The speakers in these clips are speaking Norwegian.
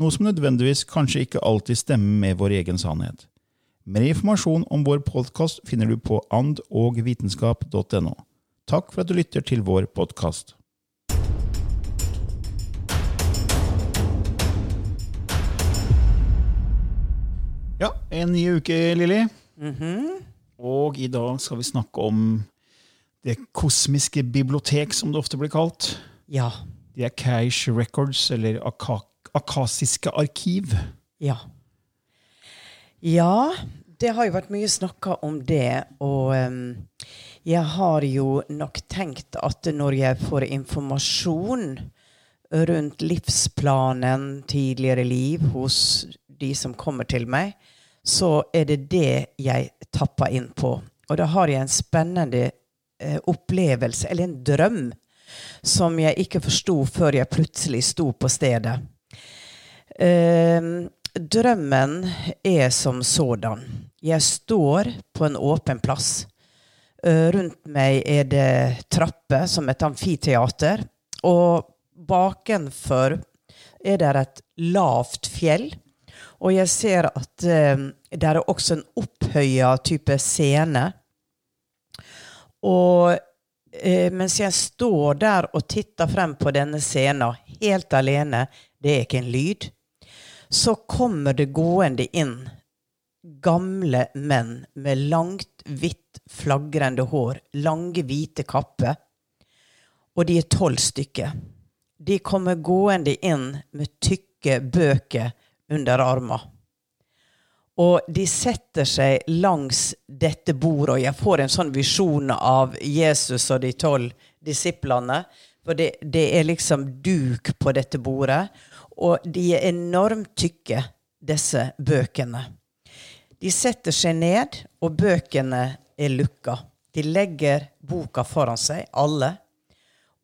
noe som nødvendigvis kanskje ikke alltid stemmer med vår egen sannhet. Mer informasjon om vår podkast finner du på andogvitenskap.no. Takk for at du lytter til vår podkast. Ja, en ny uke, Lilly. Og i dag skal vi snakke om det kosmiske bibliotek, som det ofte blir kalt. Ja. Det er Cash Records, eller Aka akasiske arkiv. Ja. Ja, det har jo vært mye snakka om det, og um, jeg har jo nok tenkt at når jeg får informasjon rundt livsplanen, tidligere liv, hos de som kommer til meg, så er det det jeg tapper inn på. Og da har jeg en spennende eh, opplevelse, eller en drøm, som jeg ikke forsto før jeg plutselig sto på stedet. Ehm, drømmen er som sådan. Jeg står på en åpen plass. Eh, rundt meg er det trapper som et amfiteater. Og bakenfor er det et lavt fjell. Og jeg ser at eh, det er også en opphøya type scene. Og eh, mens jeg står der og titter frem på denne scenen helt alene, det er ikke en lyd, så kommer det gående inn gamle menn med langt, hvitt, flagrende hår, lange, hvite kapper. Og de er tolv stykker. De kommer gående inn med tykke bøker under armen. Og de setter seg langs dette bordet, og jeg får en sånn visjon av Jesus og de tolv disiplene. For det, det er liksom duk på dette bordet. Og de er enormt tykke, disse bøkene. De setter seg ned, og bøkene er lukka. De legger boka foran seg, alle.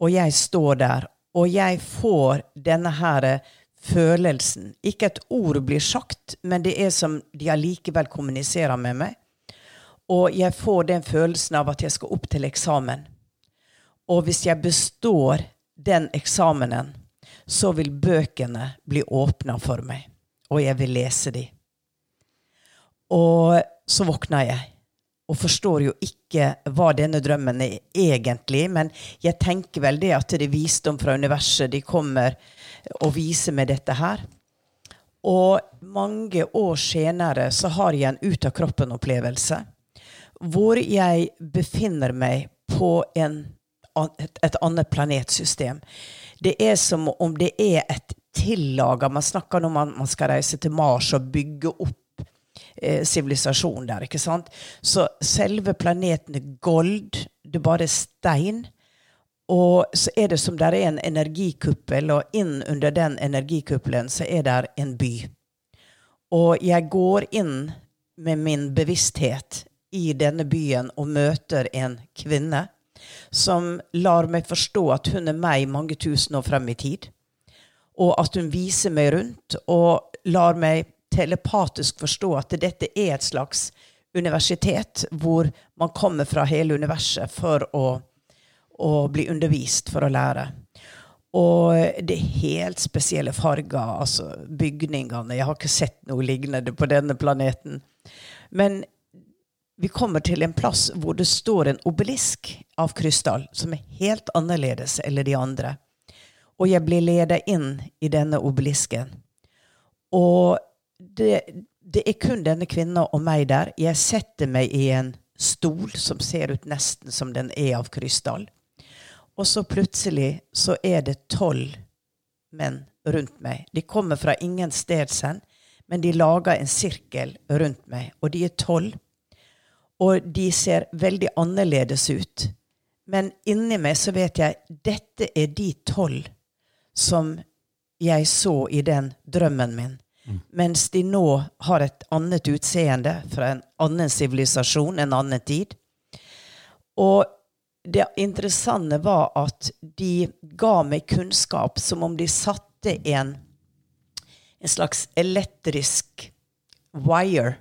Og jeg står der, og jeg får denne her følelsen. Ikke et ord blir sagt, men det er som de allikevel kommuniserer med meg. Og jeg får den følelsen av at jeg skal opp til eksamen. Og hvis jeg består den eksamenen, så vil bøkene bli åpna for meg, og jeg vil lese de. Og så våkner jeg og forstår jo ikke hva denne drømmen er egentlig, men jeg tenker vel det at det er visdom fra universet. De kommer og viser meg dette her. Og mange år senere så har jeg en ut-av-kroppen-opplevelse hvor jeg befinner meg på en, et annet planetsystem. Det er som om det er et tillaga Man snakker om at man skal reise til Mars og bygge opp sivilisasjon der. ikke sant? Så selve planeten er gold. Det er bare stein. Og så er det som det er en energikuppel, og inn under den energikuppelen så er det en by. Og jeg går inn med min bevissthet i denne byen og møter en kvinne som lar meg forstå at hun er meg mange tusen år frem i tid. Og at hun viser meg rundt og lar meg telepatisk forstå at dette er et slags universitet hvor man kommer fra hele universet for å, å bli undervist for å lære. Og det er helt spesielle farger, altså bygningene. Jeg har ikke sett noe lignende på denne planeten. Men vi kommer til en plass hvor det står en obelisk av krystall som er helt annerledes enn de andre. Og jeg blir ledet inn i denne obelisken. Og det, det er kun denne kvinna og meg der. Jeg setter meg i en stol som ser ut nesten som den er av krystall. Og så plutselig så er det tolv menn rundt meg. De kommer fra ingen steds hen, men de lager en sirkel rundt meg. Og de er tolv. Og de ser veldig annerledes ut. Men inni meg så vet jeg dette er de tolv som jeg så i den drømmen min. Mm. Mens de nå har et annet utseende fra en annen sivilisasjon, en annen tid. Og det interessante var at de ga meg kunnskap som om de satte en, en slags elektrisk wire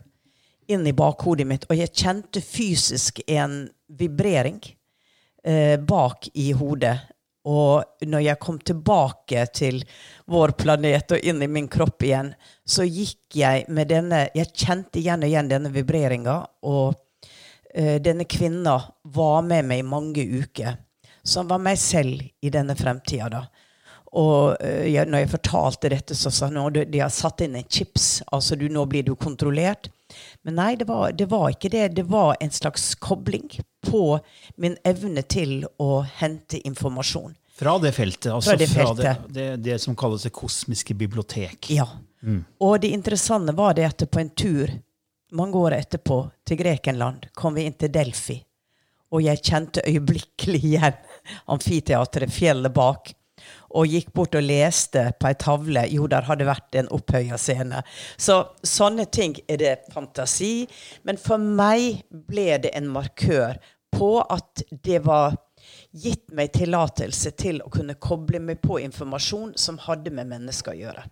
inn i bakhodet mitt, og jeg kjente fysisk en vibrering eh, bak i hodet. Og når jeg kom tilbake til vår planet og inn i min kropp igjen, så gikk jeg med denne Jeg kjente igjen og igjen denne vibreringa. og eh, denne kvinna var med meg i mange uker. Som var meg selv i denne fremtida. da. Og uh, jeg, når jeg fortalte dette, så sa han at de har satt inn en chips. Altså du, nå blir du kontrollert. Men nei, det var, det var, ikke det. Det var en slags kobling på min evne til å hente informasjon. Fra det feltet. Altså fra det, feltet. Fra det, det, det som kalles det kosmiske bibliotek. Ja. Mm. Og det interessante var det at på en tur mange år etterpå, til Grekenland, kom vi inn til Delfi. Og jeg kjente øyeblikkelig igjen amfiteatret, fjellet bak. Og gikk bort og leste på ei tavle. Jo, der hadde vært en opphøya scene. Så sånne ting er det fantasi. Men for meg ble det en markør på at det var gitt meg tillatelse til å kunne koble meg på informasjon som hadde med mennesker å gjøre.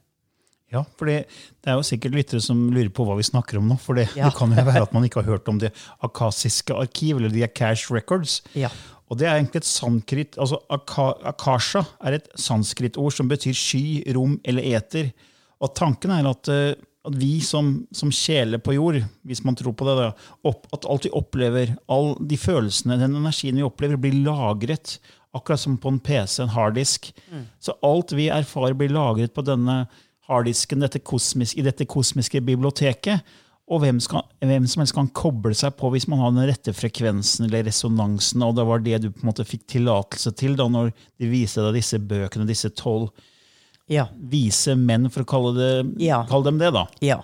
Ja, for det, det, er jo sikkert lyttere som lurer på hva vi snakker om nå. For det, ja. det kan jo være at man ikke har hørt om det akasiske arkiv, eller de Akash Records. Ja. Og det er egentlig et sanskrit, altså Akasha er et sanskrit-ord som betyr sky, rom eller eter. Og tanken er at, eh, at vi som, som, sjeler på jord, hvis man tror på det, da, opp, at alt vi opplever, all de følelsene, den energien vi opplever, blir lagret. Akkurat som på en PC, en harddisk. Mm. Så alt vi erfarer, blir lagret på denne harddisken dette kosmiske, i dette kosmiske biblioteket. Og hvem, skal, hvem, som helst kan koble seg på hvis man har den rette frekvensen eller resonansen. Og det var det du på en måte fikk tillatelse til da når de viste deg disse bøkene, disse tolv ja. vise menn, for å kalle, det, ja. kalle dem det. da. Ja.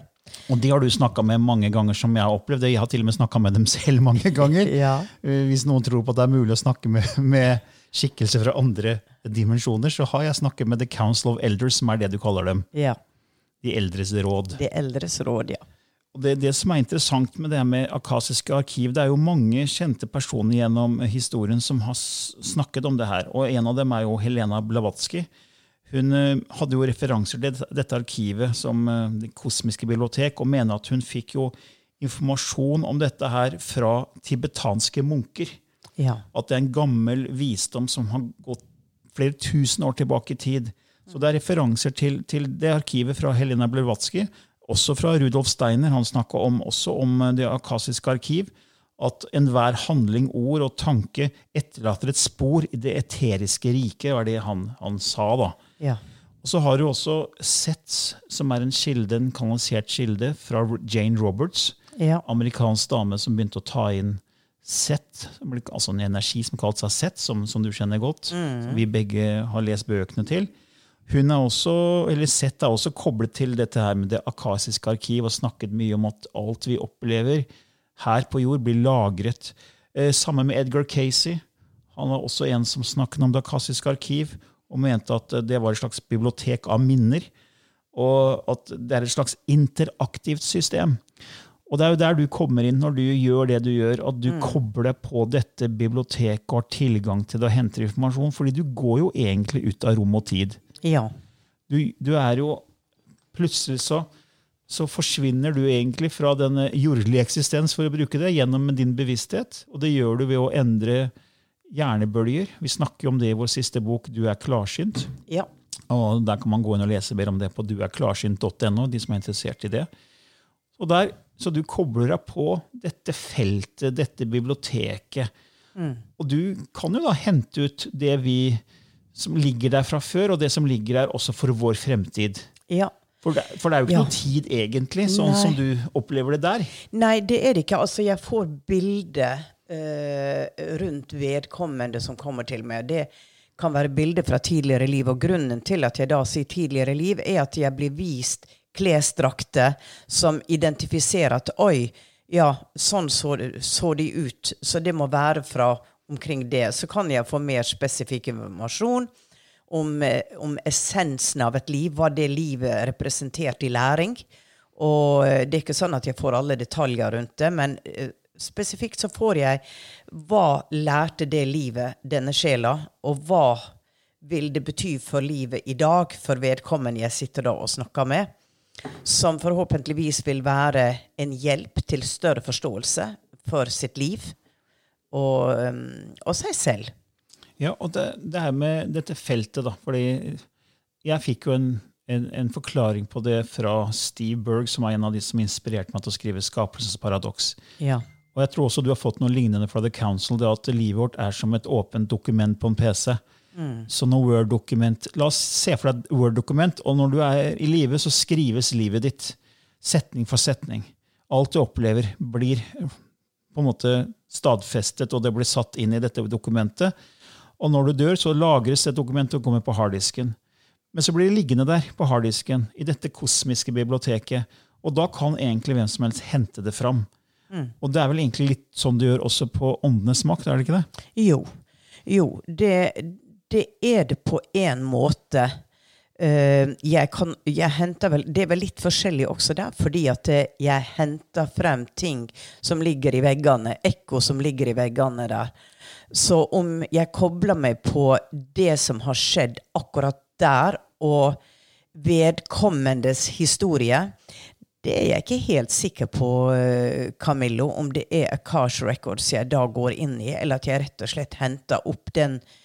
Og de har du snakka med mange ganger, som jeg har opplevd. Jeg har til og med snakka med dem selv mange ganger. Ja. Eh, hvis noen tror på at det er mulig å snakke med, med skikkelser fra andre dimensjoner, så har jeg snakket med The Council of Elders, som er det du kaller dem. Ja. De eldres råd. De eldres råd, ja. Og det, det, som er interessant med det med akasiske arkiv, det er jo mange kjente personer gjennom historien som har snakket om det her. Og en av dem er jo Helena Blavatsky. Hun uh, hadde jo referanser til dette arkivet som uh, Det kosmiske bibliotek, og mener at hun fikk jo informasjon om dette her fra tibetanske munker. Ja. At det er en gammel visdom som har gått flere tusen år tilbake i tid. Så det er referanser til, til det arkivet fra Helena Blavatsky, også fra Rudolf Steiner. Han snakka om, også om det akasiske arkiv. At enhver handling, ord og tanke etterlater et spor i det eteriske riket, var det han, han sa. da. Ja. Og så har du også Sett, som er en kilde, en kanalisert kilde fra Jane Roberts. Ja. Amerikansk dame som begynte å ta inn Sett, altså en energi som kalte seg Sett, som, som, du kjenner godt. Mm. Som vi begge har lest bøkene til. Hun er også, eller Sett er også koblet til dette her med det akasiske arkiv og snakket mye om at alt vi opplever her på jord, blir lagret. Eh, sammen med Edgar Casey. Han var også en som snakket om det akasiske arkiv og mente at det var et slags bibliotek av minner. Og at det er et slags interaktivt system. Og det er jo der du kommer inn når du gjør det du gjør, at du mm. kobler på dette biblioteket og har tilgang til det og henter informasjon. fordi du går jo egentlig ut av rom og tid. Ja. Du, du er jo Plutselig så, så forsvinner du egentlig fra den jordlige eksistens, for å bruke det, gjennom din bevissthet. Og det gjør du ved å endre hjernebølger. Vi snakker jo om det i vår siste bok 'Du er klarsynt'. Ja. Og Der kan man gå inn og lese mer om det på duerklarsynt.no. de som er interessert i det. Og der, så du kobler deg på dette feltet, dette biblioteket. Og du kan jo da hente ut det vi som ligger der fra før, og det som ligger der også for vår fremtid. ja. For det, for det er jo ikke Ja. noe tid, egentlig, sånn Nei. som du opplever det der. Nei, det er det ikke. Altså, jeg får bilder uh, rundt vedkommende som kommer til meg. Det kan være bilder fra tidligere liv. Og grunnen til at jeg da sier tidligere liv, er at jeg blir vist klesdrakter som identifiserer at oi, ja, sånn så, så de ut. Så det må være fra omkring det. Så kan jeg få mer spesifikk informasjon om, eh, om essensen av et liv, hva det livet representerte i læring. Og eh, det er ikke sånn at jeg får alle detaljer rundt det, men eh, spesifikt så får jeg hva lærte det livet denne sjela, og hva vil det bety for livet i dag for vedkommende jeg sitter da og snakker med, som forhåpentligvis vil være en hjelp til større forståelse for sitt liv og, um, og seg selv. Ja, og det, det her med dette feltet, da. fordi jeg fikk jo en, en, en forklaring på det fra Steve Berg, som er en av de som inspirerte meg til å skrive 'Skapelsens paradoks'. Ja. Og jeg tror også du har fått noe lignende fra The Council, det at livet vårt er som et åpent dokument på en PC. Så når Word-dokument La oss se for deg et Word-dokument, og når du er i live, så skrives livet ditt setning for setning. Alt du opplever, blir på en måte stadfestet, og det blir satt inn i dette dokumentet. Og når du dør, så lagres det dokumentet og kommer på harddisken. Men så blir det liggende der på harddisken, i dette kosmiske biblioteket. Og da kan egentlig hvem som helst hente det fram. Og det er vel egentlig litt sånn du gjør også på Åndenes makt, er det ikke det? Jo. Jo, det, det er det på en måte. Eh, jeg kan, jeg vel, det er vel litt forskjellig også der, fordi at eh, jeg henter frem ting som ligger i veggene, ekko som ligger i veggene der. Så om jeg kobler meg på det som har skjedd akkurat der, og vedkommendes historie, det er jeg ikke helt sikker på, eh, Camillo, om det er Akash Records jeg da går inn i, eller at jeg rett og slett henter opp den historien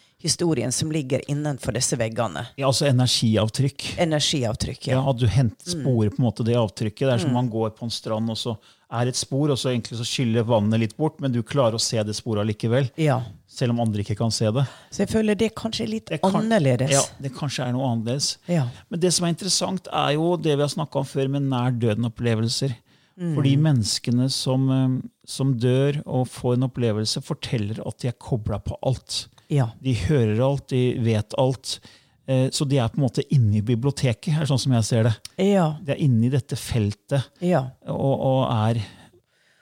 som ligger innenfor disse veggene. Ja, altså energiavtrykk. Energiavtrykk, Ja, ja. At du henter sporer på en måte det avtrykket. Det er som man går på en strand, og så er et spor, og så egentlig så skyller vannet litt bort, men du klarer å se det sporet likevel. ja. Selv om andre ikke kan se det. Så jeg føler det kanskje er litt kan- annerledes. Ja, det kanskje er noe annerledes. Ja. Men det som er interessant, er jo det vi har snakka om før, med nær døden-opplevelser. For de menneskene som, eh, som dør og får en opplevelse, forteller at de er kobla på alt. Ja. De hører alt, de vet alt. Eh, Så de er på en måte inne i biblioteket, er sånn som jeg ser det. Ja. De er inne i dette feltet, Ja. og, og er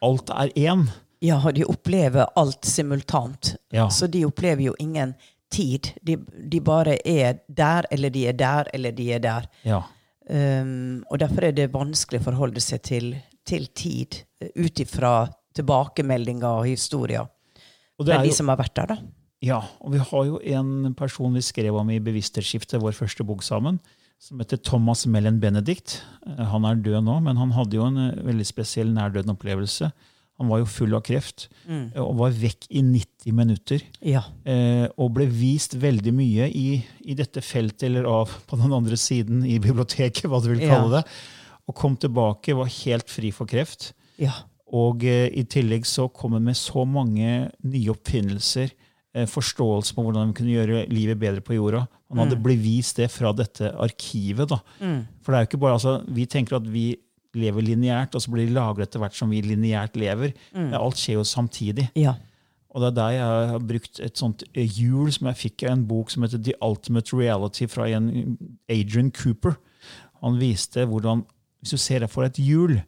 Alt er én. ja, og de opplever alt simultant. Ja. Så de opplever jo ingen tid. De, de bare er der, eller de er der, eller de er der. Ja. Um, og derfor er det vanskelig å forholde seg til, til tid eh, ut ifra tilbakemeldinger og historier Og det er de som har vært der, da. Ja, og vi har jo en person vi skrev om i Bevissthetsskiftet, vår første bok sammen, som heter Thomas Mellen Benedict. Eh, Han er død nå, men han hadde jo en eh, veldig spesiell nærdøden-opplevelse. Han var jo full av kreft Mm. eh, og var vekk i 90 minutter. Ja. og ble vist veldig mye i, i dette feltet, eller av på den andre siden i biblioteket, hva du vil kalle Ja. det. Og kom tilbake, var helt fri for kreft. ja. Og eh, i tillegg så kom han med så mange nye oppfinnelser, forståelse på hvordan vi kunne gjøre livet bedre på jorda. Han hadde blitt vist det fra dette arkivet. da. For det er jo ikke bare, altså, Vi tenker at vi lever lineært, og så blir det lagret etter hvert som vi lineært lever. Men Alt skjer jo samtidig. Ja. Og det er der jeg har brukt et sånt eh, hjul som jeg fikk av en bok som heter The Ultimate Reality fra en Adrian Cooper. Han viste hvordan Hvis du ser deg for et hjul,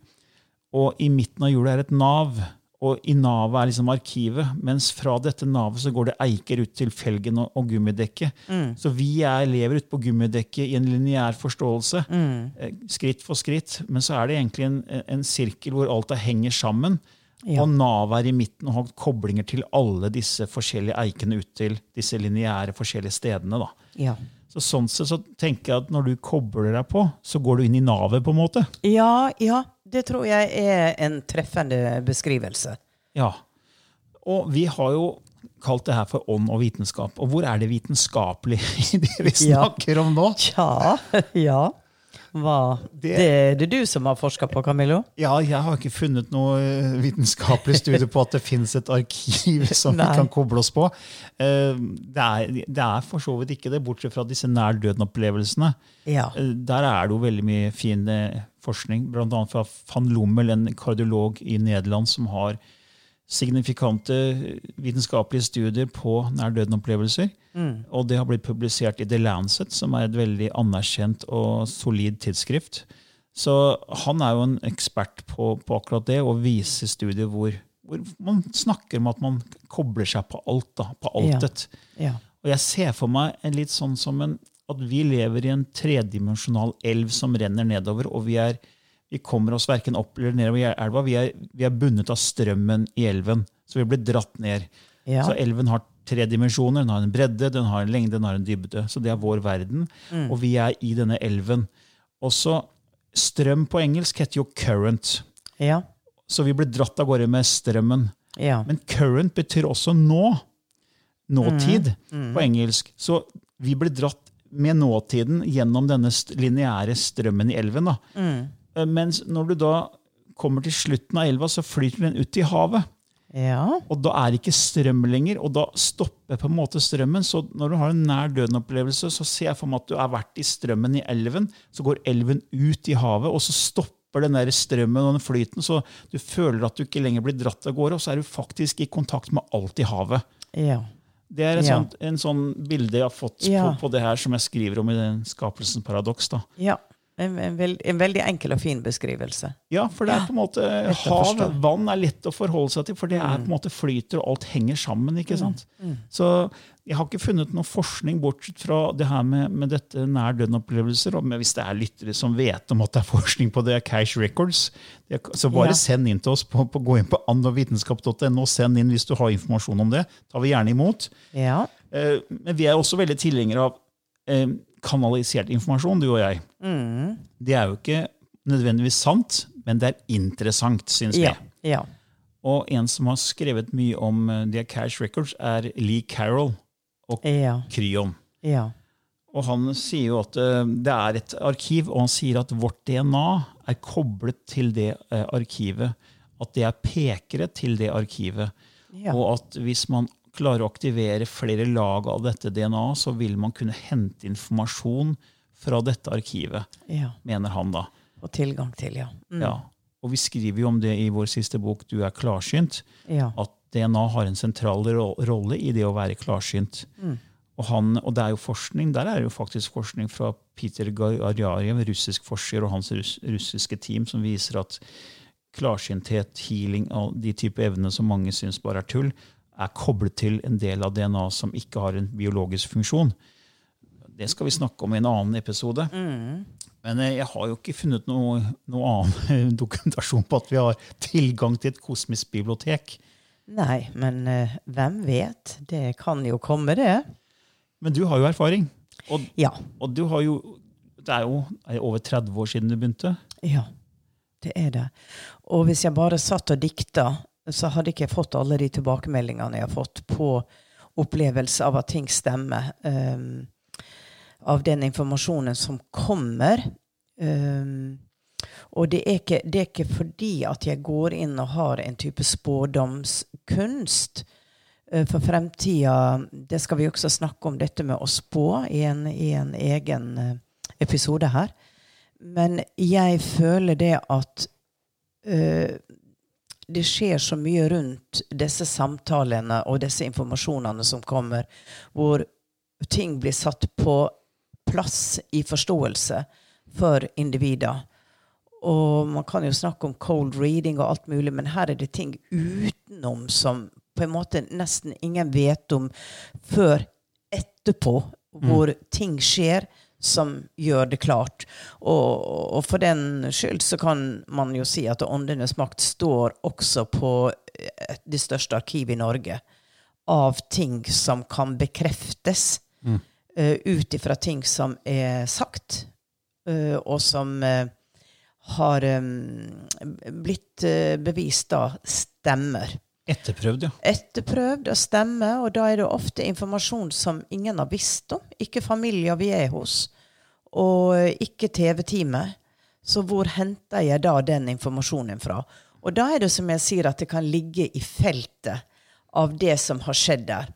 og i midten av hjulet er et nav, og i navet er liksom arkivet, mens fra dette navet så går det eiker ut til felgen og, og gummidekket. Så vi er, lever ute på gummidekket i en lineær forståelse, mm. skritt for skritt. Men så er det egentlig en, en sirkel hvor alt det henger sammen. Ja. Og navet er i midten og har koblinger til alle disse forskjellige eikene ut til disse lineære forskjellige stedene. da. Ja. Så sånn sett så tenker jeg at når du kobler deg på, så går du inn i navet, på en måte. ja, ja. Det tror jeg er en treffende beskrivelse. Ja. Og vi har jo kalt det her for ånd og vitenskap. Og hvor er det vitenskapelige i det vi Ja. snakker om nå? Ja, ja. Hva? Det- Det, er det du som har forska på, Camillo? Ja, jeg har ikke funnet noe eh, vitenskapelig studie på at det fins et arkiv som vi kan koble oss på. Eh, Det er, det er for så vidt ikke det, bortsett fra disse nær døden-opplevelsene. Ja. Eh, Der er det jo veldig mye fin forskning, bl.a. fra van Lommel, en kardiolog i Nederland som har signifikante vitenskapelige studier på nær døden-opplevelser. Og det har blitt publisert i The Lancet, som er et veldig anerkjent og solid tidsskrift. Så han er jo en ekspert på, på akkurat det, og viser studier hvor, hvor man snakker om at man kobler seg på alt. da, på Ja. altet. ja. Og jeg ser for meg en litt sånn som en, at vi lever i en tredimensjonal elv som renner nedover, og vi, er, vi kommer oss verken opp eller nedover i elva. Vi er, vi er bundet av strømmen i elven, så vi blir dratt ned. Ja. Så elven har tre dimensjoner. Den har en bredde, den har en lengde, den har en dybde. Så det er vår verden, Mm. og vi er i denne elven. Også strøm på engelsk heter jo current, Ja. så vi blir dratt av gårde med strømmen. Ja. Men current betyr også nå. Nåtid Mm. på engelsk. Så vi blir dratt med nåtiden gjennom denne lineære strømmen i elven. Da. Mm. Eh, Mens når du da kommer til slutten av elva, så flyter den ut i havet. ja. Og da er det ikke strøm lenger, og da stopper på en måte strømmen. Så når du har en nær døden-opplevelse, så ser jeg for meg at du har vært i strømmen i elven. Så går elven ut i havet, og så stopper den der strømmen og den flyten. Så du føler at du ikke lenger blir dratt av gårde, og så er du faktisk i kontakt med alt i havet. Ja. Det er Ja. sånt, en sånn bilde jeg har fått på, på det her som jeg skriver om i den skapelsens paradoks. da. ja. En, en, veld, en veldig enkel og fin beskrivelse. Ja, for det er på en måte ja, hav. Mm. vann er lett å forholde seg til, for det er på en måte flyter, og alt henger sammen. ikke sant? Så jeg har ikke funnet noe forskning bortsett fra det her med, med dette nær døden-opplevelser. og men Hvis det er lyttere som vet om at det er forskning på det, Cash Records, det, så bare Ja. send inn til oss. på, på Gå inn på andogvitenskap.no, send inn hvis du har informasjon om det. tar vi gjerne imot. Ja. Eh, Men vi er også veldig tilhengere av eh, kanalisert informasjon, du og jeg. Mm. Det er jo ikke nødvendigvis sant, men det er interessant, syns Ja. jeg. Ja. Og en som har skrevet mye om eh, The Cash Records, er Lee Carroll og Ja. Kryon. Ja. Og han sier jo at eh, det er et arkiv, og han sier at vårt DNA er koblet til det eh, arkivet. At det er pekere til det arkivet. Ja. Og at hvis man klarer å aktivere flere lag av dette DNA, så vil man kunne hente informasjon fra dette arkivet, ja. mener han da. Og tilgang til, ja. Mm. Ja. Og vi skriver jo om det i vår siste bok, Du er klarsynt, Ja. at DNA har en sentral ro- rolle i det å være klarsynt. Og, han, og det er jo forskning, der er det jo faktisk forskning fra Peter Garjarjev, russisk forsker, og hans russ, russiske team, som viser at klarsynthet, healing de type evnene som mange syns bare er tull, er koblet til en del av DNA som ikke har en biologisk funksjon. Det skal vi snakke om i en annen episode. Men eh, jeg har jo ikke funnet noe, noe annen dokumentasjon på at vi har tilgang til et kosmisk bibliotek. Nei, men uh, hvem vet? Det kan jo komme, det. Men du har jo erfaring. Og, Ja. og du har jo Det er jo er over 30 år siden du begynte. Ja, det er det. Og hvis jeg bare satt og dikta, så hadde ikke jeg fått alle de tilbakemeldingene jeg har fått på opplevelse av at ting stemmer. Um, av den informasjonen som kommer. Um, og det er, ikke, det er ikke fordi at jeg går inn og har en type spådomskunst uh, for fremtida. Det skal vi også snakke om, dette med å spå, i en, i en egen eh, episode her. Men jeg føler det at eh, det skjer så mye rundt disse samtalene og disse informasjonene som kommer, hvor ting blir satt på plass i forståelse for individer. Og man kan jo snakke om cold reading og alt mulig, men her er det ting utenom som på en måte nesten ingen vet om før etterpå, hvor ting skjer som gjør det klart. Og, og for den skyld så kan man jo si at Åndenes makt står også på eh, det største arkivet i Norge av ting som kan bekreftes eh, ut ifra ting som er sagt, uh, og som uh, har um, blitt bevist da stemmer. Etterprøvd, ja. etterprøvd og stemme, og da er det ofte informasjon som ingen har visst om. Ikke familier vi er hos, og ikke TV-teamet. Så hvor henter jeg da den informasjonen fra? Og da er det som jeg sier, at det kan ligge i feltet av det som har skjedd der.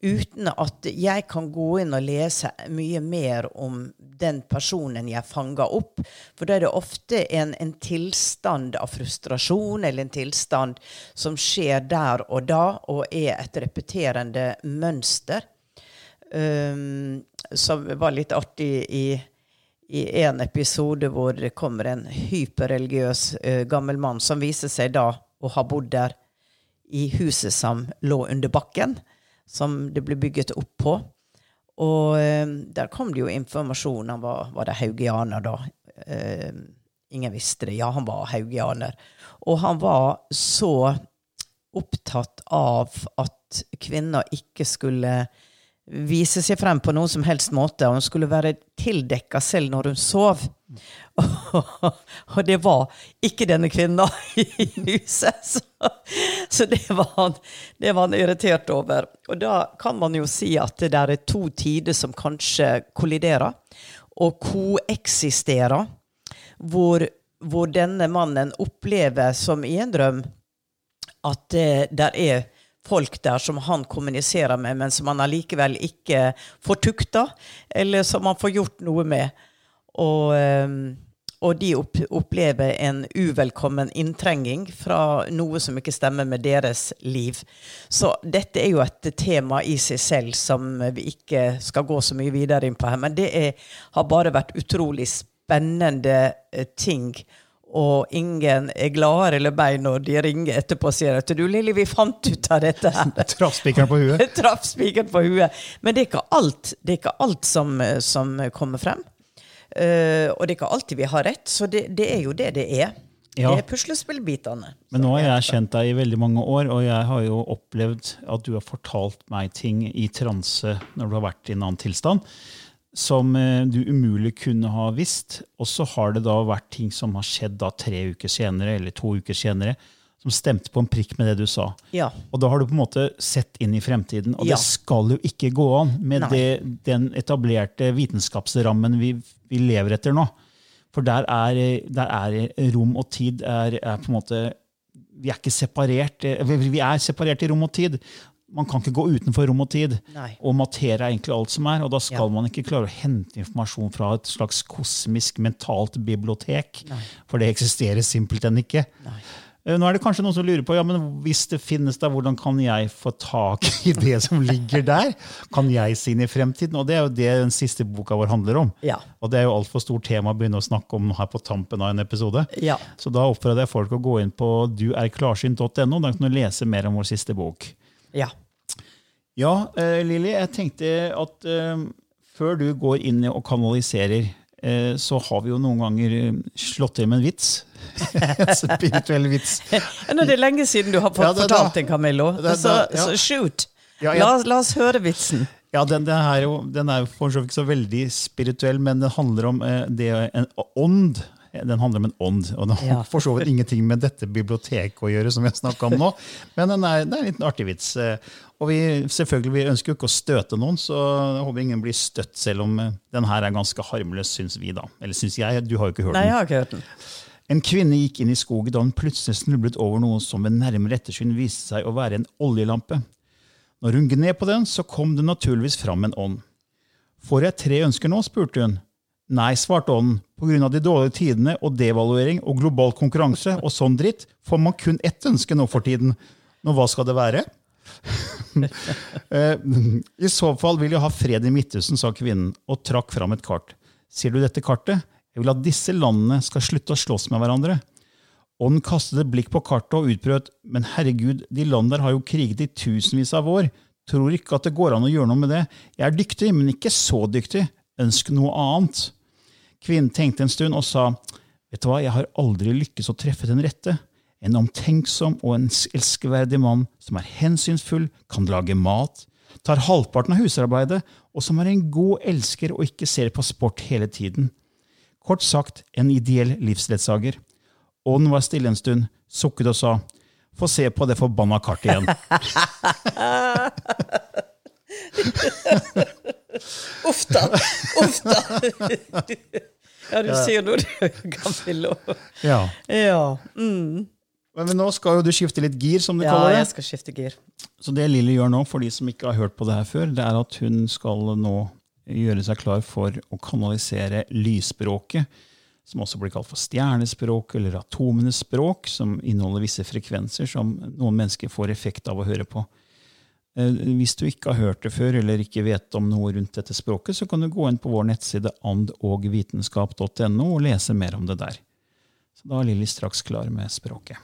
Uten at jeg kan gå inn og lese mye mer om den personen jeg fanger opp. For da er det ofte en, en tilstand av frustrasjon, eller en tilstand som skjer der og da, og er et repeterende mønster. Um, som var litt artig i i en episode hvor det kommer en hyperreligiøs uh, gammel mann som viser seg da å ha bodd der i huset som lå under bakken, som det ble bygget opp på. Og uh, der kom det jo informasjon. Han var, var det haugianer, da. Eh, ingen visste det. Ja, han var haugianer. Og han var så opptatt av at kvinner ikke skulle vise seg frem på noen som helst måte. Og hun skulle være tildekka selv når hun sov. Og det var ikke denne kvinna i huset. Så, så det, var han, det, var han, irritert over. Og da kan man jo si at det der er to tider som kanskje kolliderer og koeksisterer. Hvor, hvor denne mannen opplever, som i en drøm, at det der er folk der som han kommuniserer med, men som han allikevel ikke får tukta, eller som han får gjort noe med. Og, ehm, og de opplever en uvelkommen inntrenging fra noe som ikke stemmer med deres liv. Så dette er jo et tema i seg selv som vi ikke skal gå så mye videre inn på her. Men det er, har bare vært utrolig spennende eh, ting og ingen er gladere eller bein, når de ringer etterpå og sier at du Lilly, vi fant ut av dette her. Traff spikeren på huet. Traff spikeren på huet. Men det er ikke alt, det er ikke alt som, som kommer frem. Uh, og det er ikke alltid vi har rett, så det, det er jo det det er. Ja. Det er puslespillbitene. Men nå har jeg kjent deg i veldig mange år, og jeg har jo opplevd at du har fortalt meg ting i transe når du har vært i en annen tilstand som eh, du umulig kunne ha visst. Og så har det da vært ting som har skjedd da tre uker senere, eller to uker senere, som stemte på en prikk med det du sa. Ja. Og da har du på en måte sett inn i fremtiden. Og ja. det skal jo ikke gå an med det, den etablerte vitenskapsrammen vi, vi, lever etter nå. For der er, der er rom og tid er, er, på en måte Vi er ikke separert. Vi er separert i rom og tid man kan ikke gå utenfor rom og tid. Nei. Og materie er egentlig alt som er. Og da skal ja. man ikke klare å hente informasjon fra et slags kosmisk mentalt bibliotek. Nei. For det eksisterer simpelthen ikke. Nei. Eh, nå er det kanskje noen som lurer på ja, men hvis det finnes der, hvordan kan jeg få tak i det som ligger der? Kan jeg se inn i fremtiden? Og det er jo det den siste boka vår handler om. Ja. Og det er jo altfor stort tema å begynne å snakke om her på tampen av en episode. Ja. Så da oppfordrer jeg folk å gå inn på duerklarsynt.no. Da kan du lese mer om vår siste bok. Ja. Ja, uh, Lilly, jeg tenkte at uh, før du går inn og kanaliserer, uh, så har vi jo noen ganger slått til med en vits. en spirituell vits. Nå er det lenge siden du har fått ja, det, fortalt den, Camillo. Da, så, ja. så, shoot! Ja, la, la, oss høre vitsen. Ja, den, den, er jo, den er jo for så vidt ikke så veldig spirituell, men den handler om det, en ånd den handler om en ånd. og Den har for så vidt ingenting med dette biblioteket å gjøre, som snakka om nå. Men den er, det er en liten artig vits. Og vi, selvfølgelig, vi ønsker jo ikke å støte noen, så jeg håper ingen blir støtt, selv om den her er ganske harmløs, syns vi. da. Eller syns jeg. Du har jo ikke hørt den. Nei, jeg har ikke hørt den. En kvinne gikk inn i skogen da hun plutselig snublet over noe som ved nærmere ettersyn viste seg å være en oljelampe. Når hun gned på den, så kom det naturligvis fram en ånd. Får jeg tre ønsker nå? spurte hun. Nei, svarte ånden. Pga. de dårlige tidene og devaluering og global konkurranse og sånn dritt får man kun ett ønske nå for tiden. Nå, hva skal det være? Eh, I så fall vil jeg ha fred i Midtøsten, sa kvinnen og trakk fram et kart. Ser du dette kartet? Jeg vil at disse landene skal slutte å slåss med hverandre. Ånden kastet et blikk på kartet og utbrøt, men herregud, de landene der har jo kriget i tusenvis av år. Tror ikke at det går an å gjøre noe med det. Jeg er dyktig, men ikke så dyktig. Ønsk noe annet. Kvinnen tenkte en stund og sa, vet du hva, jeg har aldri lykkes å treffe den rette. En omtenksom og en elskverdig mann som er hensynsfull, kan lage mat, tar halvparten av husarbeidet, og som er en god elsker og ikke ser på sport hele tiden. Kort sagt en ideell livsledsager. Ånden var stille en stund, sukket og sa, få se på det forbanna kartet igjen. Uff da! Uff da! ja, du sier noe, du, Camillo. Ja. Ja. Mm. Men nå skal jo du skifte litt gir, som du ja, kaller det. jeg skal skifte gir. Så det Lilly gjør nå, for de som ikke har hørt på det her før, det er at hun skal nå gjøre seg klar for å kanalisere lysspråket, som også blir kalt for stjernespråk eller atomenes språk, som inneholder visse frekvenser som noen mennesker får effekt av å høre på. Eh, Hvis du ikke har hørt det før, eller ikke vet om noe rundt dette språket, så kan du gå inn på vår nettside andogvitenskap.no og lese mer om det der. Så da er Lilly straks klar med språket.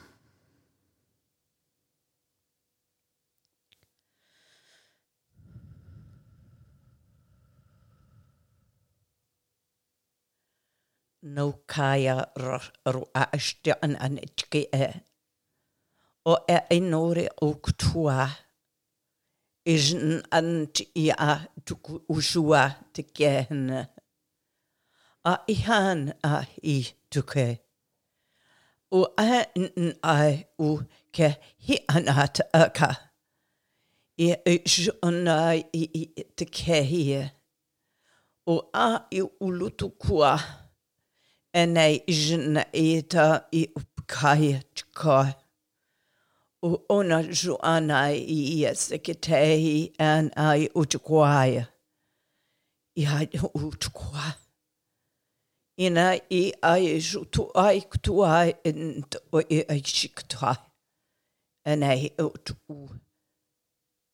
Nokaya ru'ashti an. Og er inori uktua. Ijn ant ia tuku usua tikehen. A ihan a i tuke. U a n a u ke hi anat aka. I ijna i tikehi. U a i ulutukua. Enei jna ta i upkai chka. ona ju Joana i ia seketehi an ai utukwaya. I ai utukwa. Ina i ai jutu ai kutu ai and o i ai shiktu ai. An ai utuku.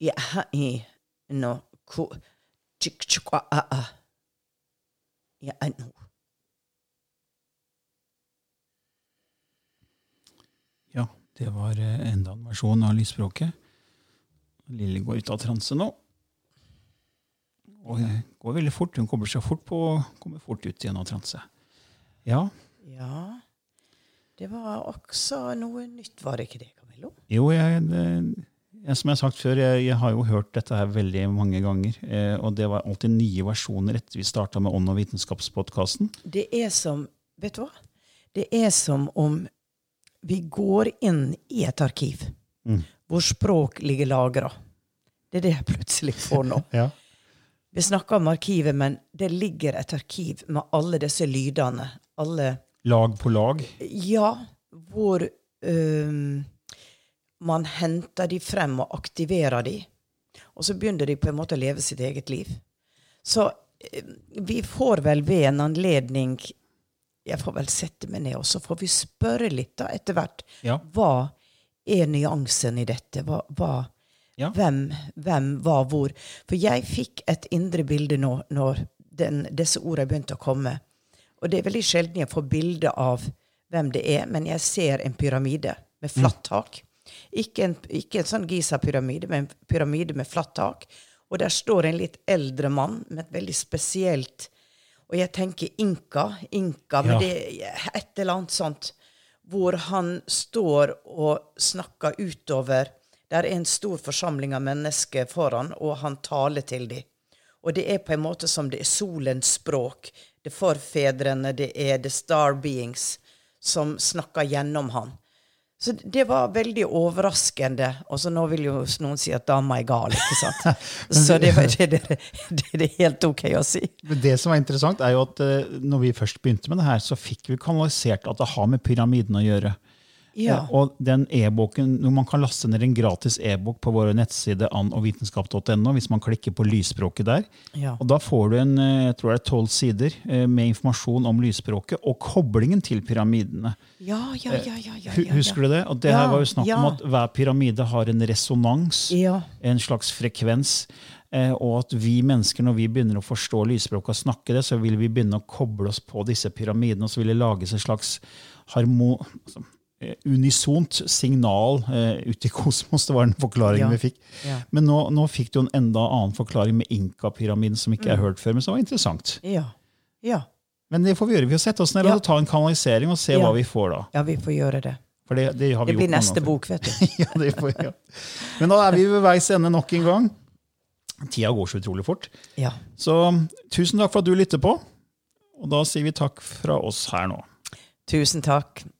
I hai no ku chikchikwa a a. I anu. Ja. Det var eh, enda en versjon av lysspråket. Lille går ut av transe nå. Og det går veldig fort. Hun kobler seg fort på og kommer fort ut igjen av transe. Ja, Ja, det var også noe nytt, var det ikke det, Camillo? jo, jeg, det, jeg, som jeg har sagt før, jeg, jeg har jo hørt dette her veldig mange ganger. Eh, og det var alltid nye versjoner etter vi starta med Ånd og vitenskapspodkasten. Det er som, vet du hva? Det er som om vi går inn i et arkiv Mm. hvor språk ligger lagra. Det er det jeg plutselig får nå. Ja. Vi snakker om arkivet, men det ligger et arkiv med alle disse lydene. Alle Lag på lag. Ja, hvor um, man henter de frem og aktiverer de. Og så begynner de på en måte å leve sitt eget liv. Så vi får vel ved en anledning Jeg får vel sette meg ned, og så får vi spørre litt da etter hvert. Ja. Hva er nyansen i dette? Hva, hva, Ja. hvem, hvem, hva, hvor? For jeg fikk et indre bilde nå når den, disse ordene begynte å komme. Og det er veldig sjelden jeg får bilde av hvem det er, men jeg ser en pyramide med flatt tak. Ikke en, ikke en sånn Giza-pyramide, men en pyramide med flatt tak. Og der står en litt eldre mann med et veldig spesielt Og jeg tenker inka, inka, men Ja. det er et eller annet sånt. Hvor han står og snakker utover. Der er en stor forsamling av mennesker foran, og han taler til dem. Og det er på en måte som det er solens språk. Det er forfedrene, det er the star beings som snakker gjennom han. Så det var veldig overraskende. Og så nå vil jo noen si at dama er gal, ikke sant? Så det, det, det, det er helt ok å si. Men det som er interessant, er jo at eh, når vi først begynte med det her, så fikk vi kanalisert at det har med pyramiden å gjøre. Ja. Eh, Og den e-boken, Man kan laste ned en gratis e-bok på våre nettside annovitenskap.no hvis man klikker på lysspråket der. Ja. Og Da får du en eh, jeg tror det er 12 sider eh, med informasjon om lysspråket og koblingen til pyramidene. Ja, ja, ja, ja, ja, ja, Husker du det? Og det Ja, her var jo snakk om at hver pyramide har en resonans, Ja. en slags frekvens. Og at vi mennesker, når vi begynner å forstå lysspråket og snakke det, så vil vi begynne å koble oss på disse pyramidene, og så vil det lages en slags harmo, altså, unisont signal eh, ut i kosmos. Det var den forklaringen Ja. vi fikk. Ja. Men nå, nå fikk du en enda annen forklaring med Inka-pyramiden, som ikke mm. er hørt før, men som var interessant. Ja. Ja. Men det får vi gjøre. Vi får sette oss ned Ja. og ta en kanalisering og se Ja. hva vi får da. ja, vi får gjøre det. Det, det har vi Det blir neste bok, vet du. ja, det får, ja. Men da er vi ved veis ende nok en gang. Tida går så utrolig fort. Ja. Så tusen takk for at du lytter på. Og da sier vi takk fra oss her nå. Tusen takk.